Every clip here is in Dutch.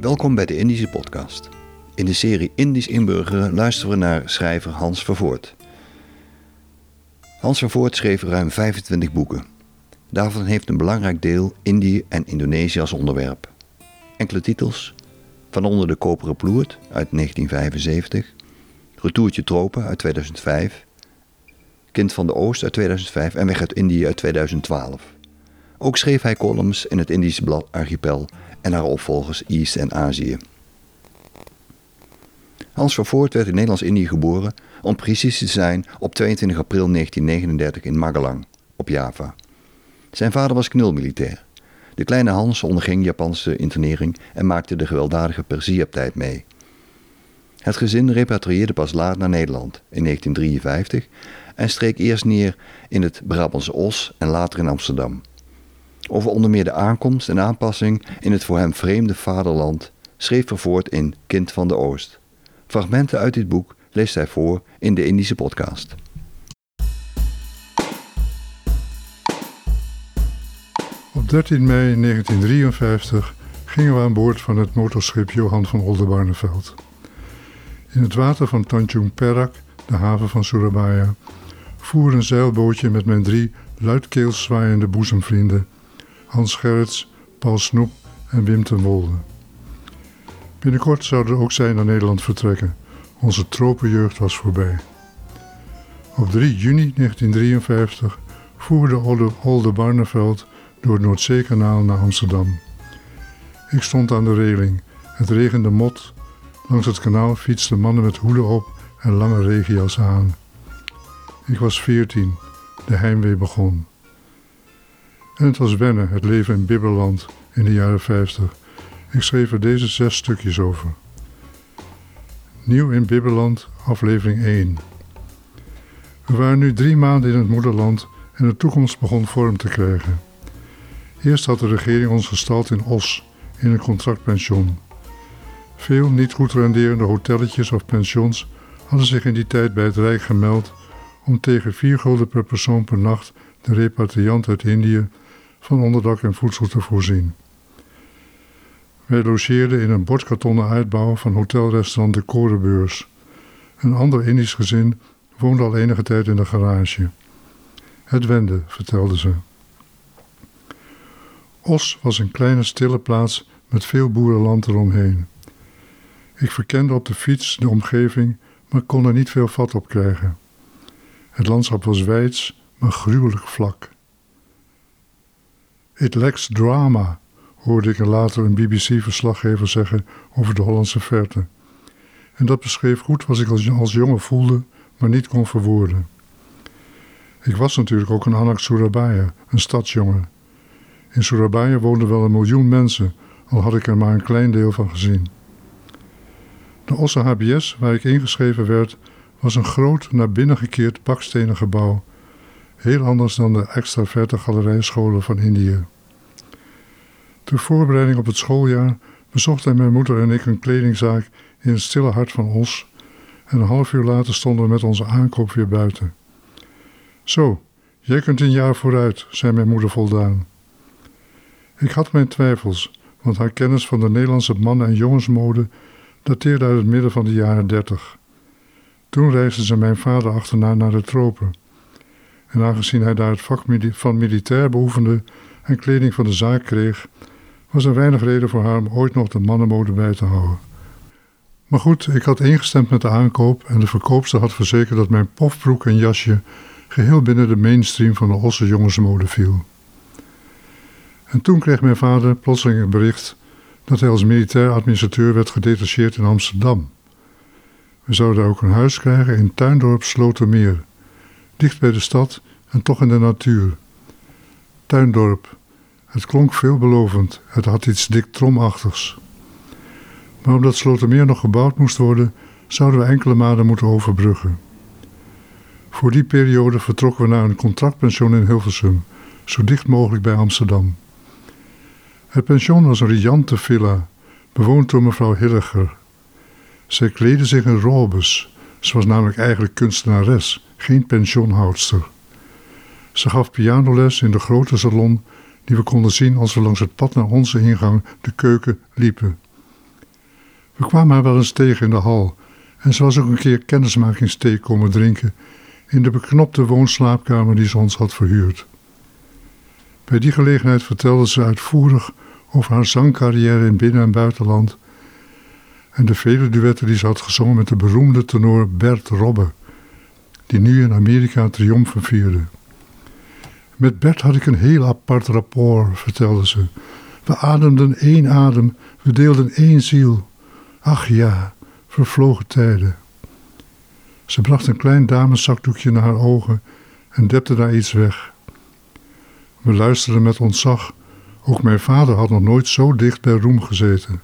Welkom bij de Indische Podcast. In de serie Indisch inburgeren luisteren we naar schrijver Hans Vervoort. Hans Vervoort schreef ruim 25 boeken. Daarvan heeft een belangrijk deel Indië en Indonesië als onderwerp. Enkele titels: Van onder de koperen ploert uit 1975, Retourtje Tropen uit 2005, Kind van de Oost uit 2005 en Weg uit Indië uit 2012. Ook schreef hij columns in het Indische blad Archipel en haar opvolgers East en Azië. Hans van Voort werd in Nederlands-Indië geboren, om precies te zijn op 22 april 1939 in Magelang, op Java. Zijn vader was knulmilitair. De kleine Hans onderging Japanse internering en maakte de gewelddadige Persiaptijd mee. Het gezin repatrieerde pas laat naar Nederland in 1953 en streek eerst neer in het Brabantse Os en later in Amsterdam. Over onder meer de aankomst en aanpassing in het voor hem vreemde vaderland schreef Vervoort in Kind van de Oost. Fragmenten uit dit boek leest hij voor in de Indische podcast. Op 13 mei 1953 gingen we aan boord van het motorschip Johan van Oldenbarneveld. In het water van Tanjung Perak, de haven van Surabaya, voer een zeilbootje met mijn drie luidkeels zwaaiende boezemvrienden Hans Gerrits, Paul Snoep en Wim ten Wolde. Binnenkort zouden ook zij naar Nederland vertrekken. Onze tropenjeugd was voorbij. Op 3 juni 1953 voerde Olde Barneveld door het Noordzeekanaal naar Amsterdam. Ik stond aan de reling. Het regende mot. Langs het kanaal fietsten mannen met hoeden op en lange regenjas aan. Ik was veertien. De heimwee begon. En het was wennen, het leven in Bibberland in de jaren 50. Ik schreef er deze zes stukjes over. Nieuw in Bibberland, aflevering 1. We waren nu drie maanden in het moederland en de toekomst begon vorm te krijgen. Eerst had de regering ons gestald in Os, in een contractpension. Veel niet goed renderende hotelletjes of pensions hadden zich in die tijd bij het Rijk gemeld om tegen vier gulden per persoon per nacht de repatriant uit Indië van onderdak en voedsel te voorzien. Wij logeerden in een bordkartonnen uitbouw van hotelrestaurant De Korenbeurs. Een ander Indisch gezin woonde al enige tijd in de garage. Het wende, vertelde ze. Os was een kleine stille plaats met veel boerenland eromheen. Ik verkende op de fiets de omgeving, maar kon er niet veel vat op krijgen. Het landschap was wijds, maar gruwelijk vlak. It lacks drama, hoorde ik later een BBC-verslaggever zeggen over de Hollandse verte. En dat beschreef goed wat ik als, jongen voelde, maar niet kon verwoorden. Ik was natuurlijk ook een Anak Surabaya, een stadsjongen. In Surabaya woonden wel een miljoen mensen, al had ik er maar een klein deel van gezien. De Osse HBS, waar ik ingeschreven werd, was een groot naar binnen gekeerd bakstenen gebouw heel anders dan de extraverte galerijscholen van Indië. Ter voorbereiding op het schooljaar bezochten mijn moeder en ik een kledingzaak in het stille hart van Os en een half uur later stonden we met onze aankoop weer buiten. Zo, jij kunt een jaar vooruit, zei mijn moeder voldaan. Ik had mijn twijfels, want haar kennis van de Nederlandse mannen- en jongensmode dateerde uit het midden van de jaren dertig. Toen reisde ze mijn vader achterna naar de tropen en aangezien hij daar het vak van militair beoefende en kleding van de zaak kreeg, was er weinig reden voor haar om ooit nog de mannenmode bij te houden. Maar goed, ik had ingestemd met de aankoop en de verkoopster had verzekerd dat mijn pofbroek en jasje geheel binnen de mainstream van de Osse jongensmode viel. En toen kreeg mijn vader plotseling het bericht dat hij als militair administrateur werd gedetacheerd in Amsterdam. We zouden ook een huis krijgen in Tuindorp Slotermeer, dicht bij de stad en toch in de natuur. Tuindorp. Het klonk veelbelovend, het had iets dik tromachtigs. Maar omdat Slotermeer nog gebouwd moest worden, zouden we enkele maanden moeten overbruggen. Voor die periode vertrokken we naar een contractpension in Hilversum, zo dicht mogelijk bij Amsterdam. Het pension was een riante villa, bewoond door mevrouw Hilliger. Zij kleedde zich in robes, ze was namelijk eigenlijk kunstenares geen pensioenhoudster. Ze gaf pianoles in de grote salon die we konden zien als we langs het pad naar onze ingang, de keuken, liepen. We kwamen haar wel eens tegen in de hal en ze was ook een keer kennismakingsthee komen drinken in de beknopte woonslaapkamer die ze ons had verhuurd. Bij die gelegenheid vertelde ze uitvoerig over haar zangcarrière in binnen- en buitenland en de vele duetten die ze had gezongen met de beroemde tenor Bert Robbe, die nu in Amerika triomfen vierde. Met Bert had ik een heel apart rapport, vertelde ze. We ademden één adem, we deelden één ziel. Ach ja, vervlogen tijden. Ze bracht een klein dameszakdoekje naar haar ogen en depte daar iets weg. We luisterden met ontzag. Ook mijn vader had nog nooit zo dicht bij roem gezeten.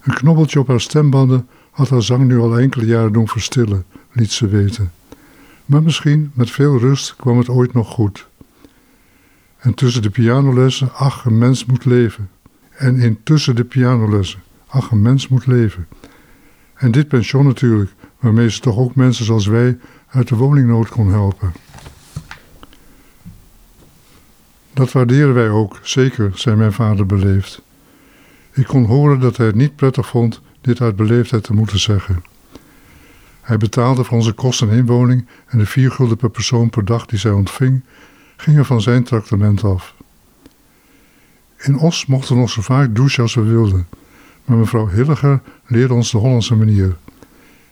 Een knobbeltje op haar stembanden had haar zang nu al enkele jaren doen verstillen, liet ze weten. Maar misschien, met veel rust, kwam het ooit nog goed. En tussen de pianolessen, ach, een mens moet leven. En intussen de pianolessen, ach, een mens moet leven. En dit pension natuurlijk, waarmee ze toch ook mensen zoals wij uit de woningnood kon helpen. Dat waarderen wij ook, zeker, zei mijn vader beleefd. Ik kon horen dat hij het niet prettig vond dit uit beleefdheid te moeten zeggen. Hij betaalde voor onze kosten en inwoning en de vier gulden per persoon per dag die zij ontving, gingen van zijn traktement af. In Os mochten we nog zo vaak douchen als we wilden, maar mevrouw Hilliger leerde ons de Hollandse manier.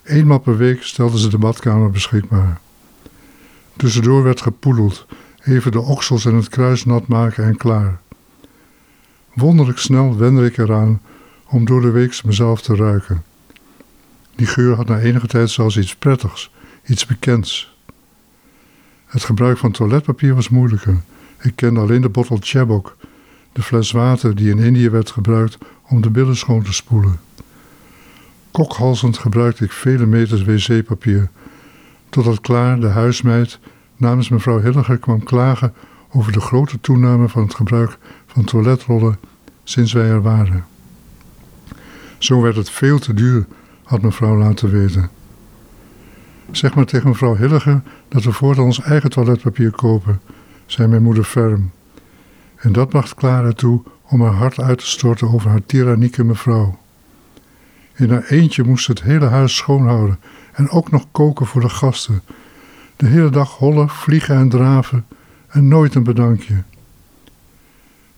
Eenmaal per week stelde ze de badkamer beschikbaar. Tussendoor werd gepoedeld, even de oksels en het kruis nat maken en klaar. Wonderlijk snel wende ik eraan om door de week mezelf te ruiken. Die geur had na enige tijd zelfs iets prettigs, iets bekends. Het gebruik van toiletpapier was moeilijker. Ik kende alleen de bottle Chabok, de fles water die in Indië werd gebruikt om de billen schoon te spoelen. Kokhalzend gebruikte ik vele meters wc-papier, totdat Klaar, de huismeid, namens mevrouw Hilliger kwam klagen over de grote toename van het gebruik van toiletrollen sinds wij er waren. Zo werd het veel te duur, had mevrouw laten weten. Zeg maar tegen mevrouw Hilliger dat we voortaan ons eigen toiletpapier kopen, zei mijn moeder ferm. En dat bracht Clara toe om haar hart uit te storten over haar tyrannieke mevrouw. In haar eentje moest ze het hele huis schoonhouden en ook nog koken voor de gasten. De hele dag hollen, vliegen en draven en nooit een bedankje.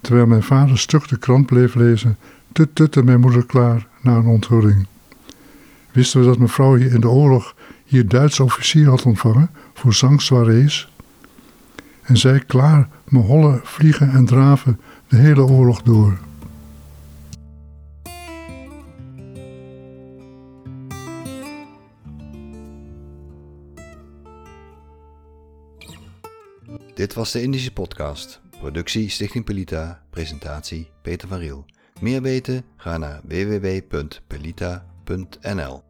Terwijl mijn vader stug de krant bleef lezen, tutte mijn moeder klaar na een onthulling. Wisten we dat mevrouw hier in de oorlog hier Duitse officier had ontvangen voor zangsoirees? En zij klaar me hollen, vliegen en draven de hele oorlog door. Dit was de Indische Podcast. Productie Stichting Pelita. Presentatie Peter van Riel. Meer weten? Ga naar www.pelita.nl